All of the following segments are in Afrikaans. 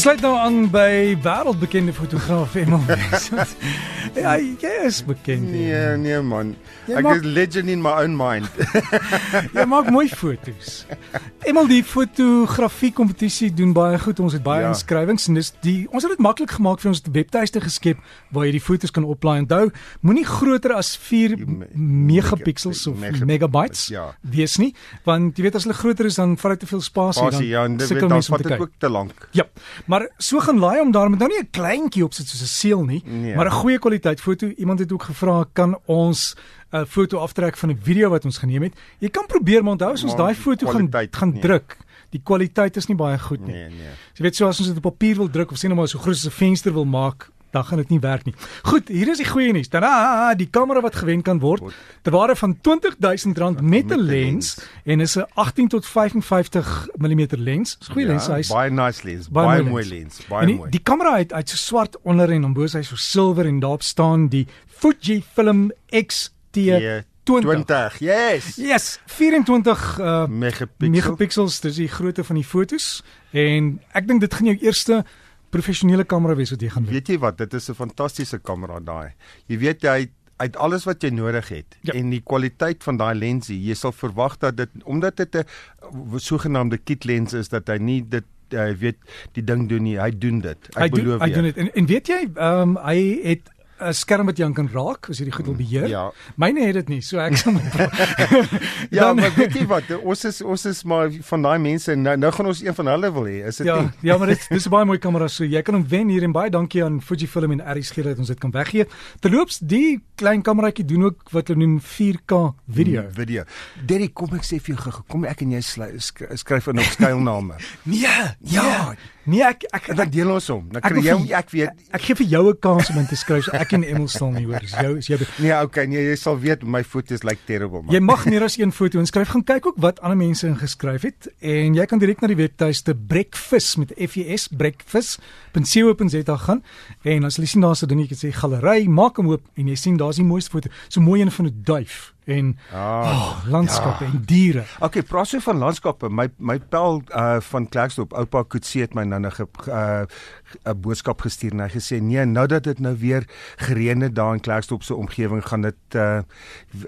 Ons sluit nou aan by wêreldbekende fotograaf Emil. ja, jy is bekend. Nee, Emil. nee man. Jy Ek maak- is legend in my own mind. Jy maak mooi foto's. Emil die fotografie kompetisie doen baie goed. Ons het baie Ja. ja. inskrywings en dis die ons het dit maklik gemaak vir ons webtuiste geskep waar jy die foto's kan oplaai. Onthou, moenie groter as 4 Die me- megapixels of megap- megabytes ja. wees nie, want jy weet as hulle groter is dan vat dit te veel spasie Pasie, ja, en dit dan om vat dit ook te lank. Ja, maar so gaan laai om daar met nou nie 'n kleintjie op sit soos 'n seël nie, Nee. maar 'n goeie kwaliteit foto. Iemand het ook gevra kan ons 'n foto aftrek van 'n video wat ons geneem het. Jy kan probeer maar onthou as ons daai foto gaan gaan nee. druk, die kwaliteit is nie baie goed nie. Nee, nee. Jy weet so as ons dit op papier wil druk of sien nou maar so groot as 'n venster wil maak, dan gaan dit nie werk nie. Goed, hier is die goeie nuus. Tada, die kamera wat gewen kan word ter waarde van R20000 met 'n lens en is 'n 18 tot 55 mm lens. Dis goeie lens, hy's baie nice lens, baie baie, mooi lens. baie die, mooi. die kamera het uit so swart onder en dan bo is hy so silwer en daarop staan die Fujifilm X-T20. 20. Yes. Yes, 24 uh Megapixel. megapixels, dis die grootte van die fotos en ek dink dit gaan jou eerste professionele kamera wees wat jy gaan weet. Weet jy wat, dit is 'n fantastiese kamera daai. Jy weet jy uit alles wat jy nodig het Ja. en die kwaliteit van daai lensie, jy sal verwag dat dit omdat dit 'n sogenaamde kit lens is dat hy nie dit jy weet die ding doen nie, hy doen dit. Ek Hy doen beloof hy jou. doen dit. En, en weet jy, ehm um, hy het 'n skerm wat jy aan kan raak as jy die goed wil beheer. Ja. Myne het dit nie, so ek sal Ja, Dan- maar weet jy wat, ons is ons is maar van daai mense en nou, nou gaan ons een van hulle wil hê, is dit Ja, nie? ja, maar dit dis 'n baie mooi kamera so jy kan hom wen hier en baie dankie aan Fujifilm en RSG dat ons dit kan weggee. Terloops, die klein kameraatjie doen ook wat hulle noem 4K video. Mm, video. Derry, kom ek sê vir jou gou, kom ek en jy sly- skry- skryf in op skuilname. Nee, Ja. Nee, ek ek En dan deel ons hom. Dan Ek kry jy ek weet. ek gee vir jou 'n kans om in te skryf so ek en Emil sal nie hoor. Dis jou is jou. Nee, okay, nee, jy sal weet my foto's lyk like terrible man. Jy mag meer as een foto inskryf. Gaan kyk ook wat ander mense ingeskryf het en jy kan direk na die webtuiste Breakfast met F E S breakfast.co.za gaan en as jy sien daar's 'n dingetjie sê galery, maak hom oop en jy sien daar's die mooiste foto. So mooi een van 'n duif en Ah, oh, landskappe ja. en diere. Okay, praat so van landskappe. My my pel uh van Klerksdorp, oupa Kutse het my nou 'n uh 'n boodskap gestuur en hy gesê nee, nou dat dit nou weer gereën het daar in Klerksdorp se omgewing gaan dit uh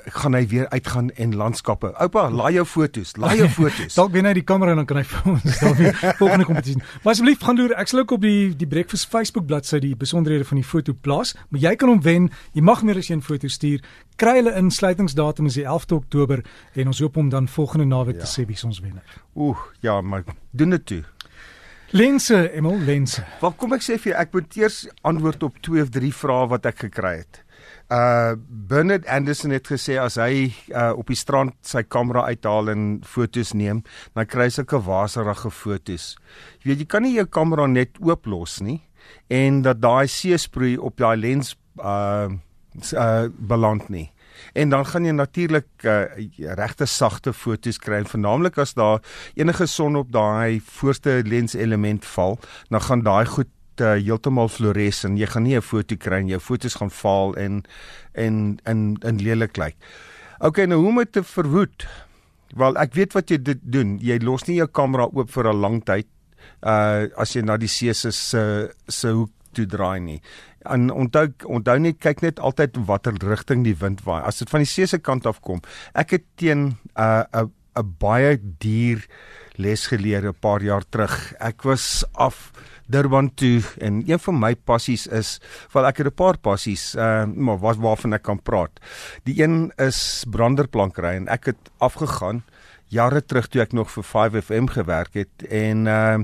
gaan hy weer uitgaan en landskappe. Oupa, laai jou foto's, laai jou foto's. Dalk wen hy die kamera en dan kan hy vir ons dan weer volgende kompetisie. Maar asseblief gaan loer. Ek sal ook op die die Breakfast Facebook bladsy die besonderhede van die foto plaas, maar jy kan hom wen. Jy mag meer as een foto stuur. Kry hulle insluitingsdatum is die 11de Oktober en ons hoop om dan volgende naweek ja. te sê wie ons wenner. Oeh, ja, maar doen dit toe. Lense, Emil, lense. Wel kom ek sê vir jou, ek moet eers antwoord op twee of drie vrae wat ek gekry het. Uh Bernard Anderson het gesê as hy uh op die strand sy kamera uithaal en fotos neem, dan kry hy sulke waserige fotos. Jy weet jy kan nie jou kamera net ooplos nie en dat daai seesproei op daai lens uh uh beland nie. En dan gaan jy natuurlik uh, regte sagte fotos kry, en veralnik as daar enige son op daai voorste lens element val, dan gaan daai goed uh, heeltemal fluores en jy gaan nie 'n foto kry en jou fotos gaan vaal en en in in lelik lyk. Okay, nou hoe om dit te verhoed? Wel, ek weet wat jy dit doen. Jy los nie jou kamera oop vir 'n lang tyd uh as jy na die see se se se hoek toe draai nie. En onthou onthou net kyk net altyd watter rigting die wind waai. As dit van die see se kant af kom. Ek het teen 'n uh, 'n 'n baie duur les geleer 'n paar jaar terug. Ek was af Durban toe en een van my passies is, wel ek het 'n paar passies, uh maar wat waarvan ek kan praat. Die een is branderplankry en ek het afgegaan jare terug toe ek nog vir 5FM gewerk het en uh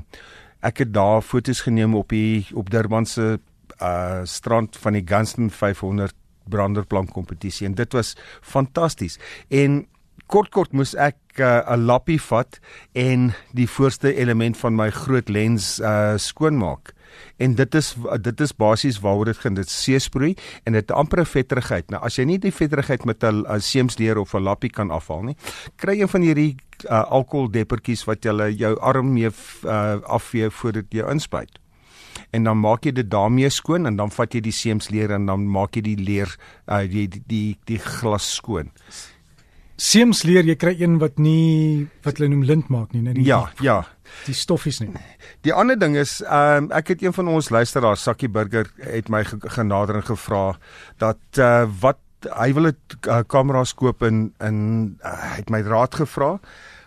ek het daar foto's geneem op die op Durban se uh strand van die Gunston 500 branderplank kompetisie en dit was fantasties. En kort kort moes ek 'n uh, lappie vat en die voorste element van my groot lens uh skoonmaak. En dit is dit is basies waaroor dit gaan dit seesproei en dit amper vetterigheid. Nou as jy nie die vetterigheid met 'n seemsleer of 'n lappie kan afhaal nie, kry een van hierdie uh, alkoholdeppertjies wat jy jou arm mee uh, afvee voordat jy inspuit. en dan maak jy dit daarmee skoon en dan vat jy die seemsleer en dan maak jy die leer uh, die, die die die glas skoon. Seemsleer, jy kry een wat nie wat hulle noem lint maak nie, net die Ja, ja. die stoffies nie. Die ander ding is, ehm um, ek het een van ons luisteraars, Sakkie Burger, het my ge- genader en gevra dat uh, wat hy wil 'n uh, kameras koop en en uh, hy het my raad gevra.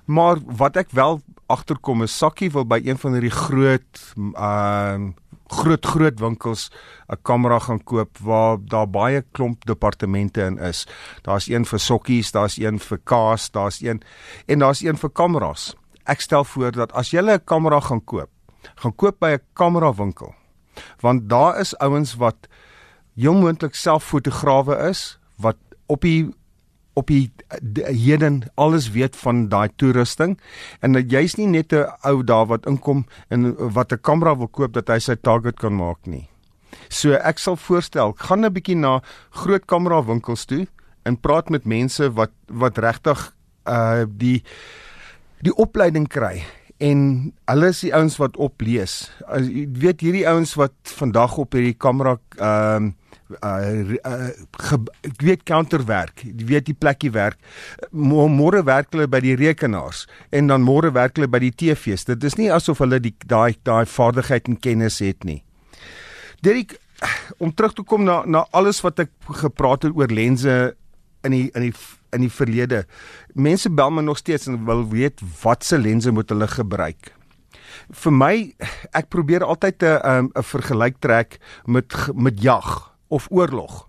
Maar wat ek wel agterkom is Sakkie wil by een van hierdie groot ehm uh, groot groot winkels 'n kamera gaan koop waar daar baie klomp departemente in is. Daar's een vir sokkies, daar's een vir kaas, daar's een en daar's een vir kameras. Ek stel voor dat as jy 'n kamera gaan koop, gaan koop by 'n kamerawinkel. Want daar is ouens wat heel moontlik self fotograwe is wat op die op die d- heden alles weet van daai toerusting en dat jy's nie net 'n ou daar wat inkom en wat 'n kamera wil koop dat hy sy target kan maak nie. So ek sal voorstel, gaan 'n bietjie na groot kamerawinkels toe en praat met mense wat wat regtig uh die die opleiding kry en hulle is die ouens wat oplees. As jy weet hierdie ouens wat vandag op hierdie kamera ehm uh, uh, uh ge, ek weet counterwerk, jy weet die plekkie werk. Môre werk hulle by die rekenaars en dan môre werk hulle by die TV's. Dit is nie asof hulle die daai daai vaardigheid en kennis het nie. Derek, om terug te kom na na alles wat ek gepraat het oor lense in die in die in die verlede. Mense bel my nog steeds en wil weet watse lense moet hulle gebruik. Vir my, ek probeer altyd 'n 'n 'n vergelyk trek met met jag of oorlog.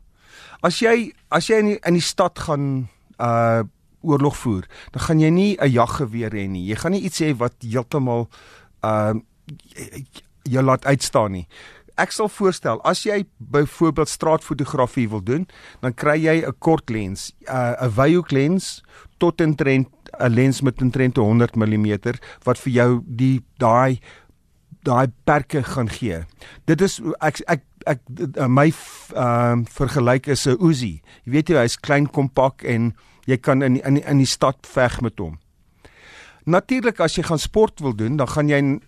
As jy as jy in die, in die stad gaan uh oorlog voer, dan gaan jy nie 'n jaggeweer hê nie. Jy gaan nie iets hê wat heeltemal uh jou laat uitstaan nie. Ek sal voorstel as jy byvoorbeeld straatfotografie wil doen, dan kry jy 'n kort lens, uh, 'n wyhoek lens tot intrent 'n lens met intrent 100 mm wat vir jou die daai daai perke gaan gee. Dit is ek ek ek dit- my ehm uh, vergelyk is 'n Uzi. Jy weet jy hy's klein kompak en jy kan in in in die stad veg met hom. Natuurlik as jy gaan sport wil doen, dan gaan jy 'n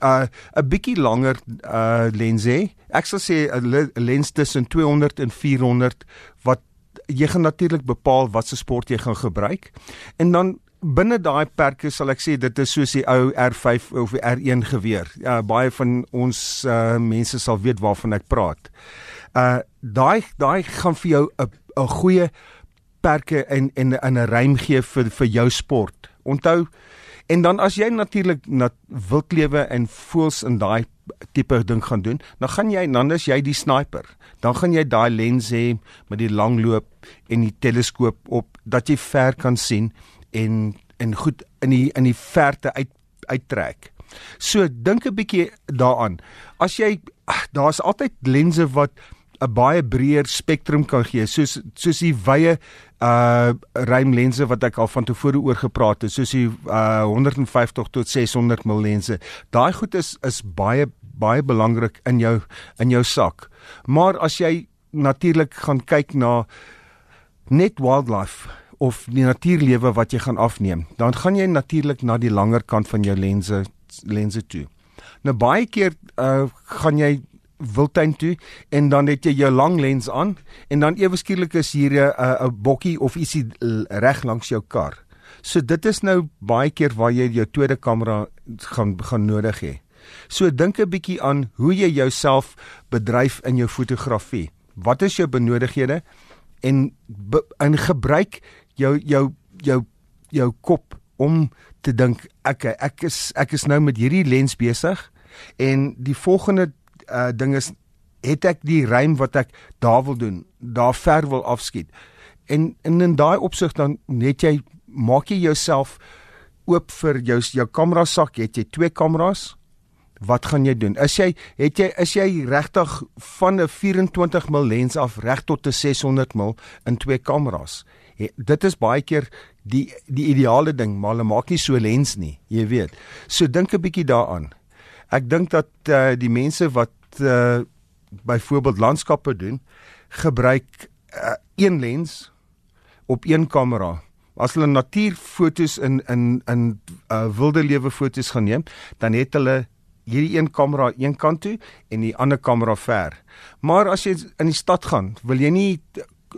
uh, 'n bietjie langer uh lens hê. Ek sal sê 'n le- 'n lens tussen 200 en 400 wat jy gaan natuurlik bepaal watse sport jy gaan gebruik. En dan binne daai perke sal ek sê dit is soos die ou R5 of die R1 geweer. Ja, baie van ons uh mense sal weet waarvan ek praat. Uh daai daai gaan vir jou 'n 'n goeie perke en en 'n ruim gee vir vir jou sport. Onthou en dan as jy natuurlik na wildlewe en voels in daai tipe ding gaan doen, dan gaan jy dan is jy die sniper. Dan gaan jy daai lens hê met die langloop en die teleskoop op dat jy ver kan sien en en goed in die in die verte uit uittrek. So dink 'n bietjie daaraan. As jy daar's altyd lense wat 'n baie breër spektrum kan gee, soos soos die wye uh ruimlense wat ek al van tevore oor gepraat het, soos die uh 150 tot 600 mm lense. Daai goed is is baie baie belangrik in jou in jou sak. Maar as jy natuurlik gaan kyk na net wildlife of die natuurlewe wat jy gaan afneem, dan gaan jy natuurlik na die langer kant van jou lense lense toe. Nou baie keer uh gaan jy wildtuin toe en dan het jy jou lang lens aan en dan ewe skielik is hier 'n 'n bokkie of ietsie reg langs jou kar. So dit is nou baie keer waar jy jou tweede kamera gaan gaan nodig hê. So dink 'n bietjie aan hoe jy jouself bedryf in jou fotografie. Wat is jou benodighede en be, en gebruik jou jou jou jou kop om te dink ek ek is ek is nou met hierdie lens besig en die volgende uh, ding is het ek die ruim wat ek daar wil doen daar ver wil afskiet en, en in daai opsig dan net jy maak jy jouself oop vir jou jou kamera sak het jy twee kameras wat gaan jy doen? Is jy het jy is jy regtig van 'n 24 mm lens af reg tot 'n 600 mm in twee kameras? He, dit is baie keer die die ideale ding, maar hulle maak nie so lens nie, jy weet. So dink 'n bietjie daaraan. Ek dink dat uh, die mense wat uh, byvoorbeeld landskappe doen, gebruik uh, een lens op een kamera. As hulle natuurfoto's in in in uh, wilde lewe foto's gaan neem, dan het hulle hierdie een kamera een kant toe en die ander kamera ver. Maar as jy in die stad gaan, wil jy nie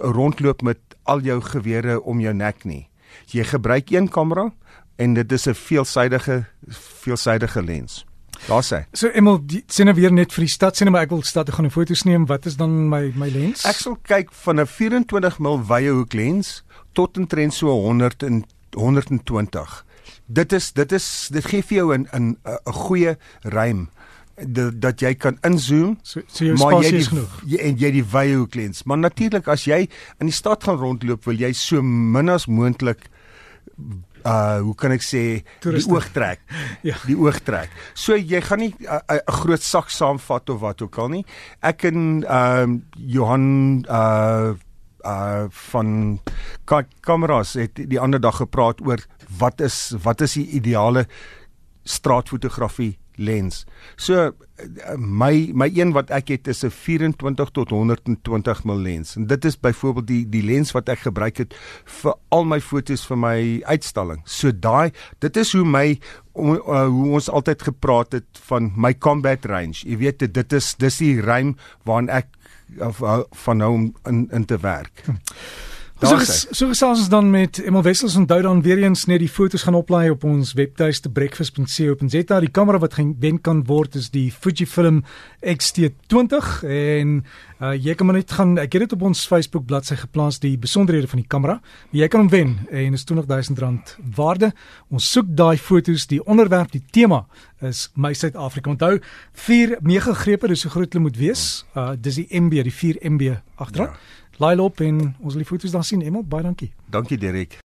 rondloop met al jou gewere om jou nek nie. Jy gebruik een kamera en dit is 'n veelsidige veelsidige lens. Daar sê. So Emel, sien nou weer net vir die stad, sien nou maar ek wil stad toe gaan en foto's neem. Wat is dan my my lens? Ek sal kyk van 'n 24 mm wye hoek lens tot omtrent so 100 en 120. Dit is dit is dit gee vir jou 'n 'n 'n goeie ruim dat dat jy kan inzoom so, so jou spasie is genoeg jy, en jy die wye hoek lens maar natuurlik as jy in die stad gaan rondloop wil jy so min as moontlik uh hoe kan ek sê Toeriste. die oog trek ja. Die oog trek so jy gaan nie 'n uh, uh, groot sak saamvat of wat ook al nie. Ek en ehm uh, Johan uh uh van kameras het die ander dag gepraat oor wat is wat is die ideale straatfotografie lens. So my my een wat ek het is 'n 24 tot 120 mm lens. En dit is byvoorbeeld die die lens wat ek gebruik het vir al my fotos vir my uitstalling. So daai dit is hoe my om, uh, hoe ons altyd gepraat het van my combat range. Jy weet dit is dis die ruim waarin ek of, uh, van nou in in te werk. Hm. So so gesels ons dan met Emel Wessels onthou dan weer eens net die fotos gaan oplaai op ons webtuiste breakfast.co.za. Die kamera wat gewen kan word is die Fujifilm X-T20 en uh, jy kan maar net gaan ek het dit op ons Facebook bladsy geplaas die besonderhede van die kamera. Jy kan hom wen en is R20000 waarde. Ons soek daai fotos, die onderwerp, die tema is my Suid-Afrika. Onthou 4 megagrepe, dis so groot hulle moet wees. Uh, dis die MB, die 4 MB agteraan. Ja. Laai loop en ons wil die foto's dan sien. Emel, baie dankie. Dankie Derek.